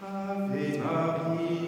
Ave Maria.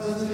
fazer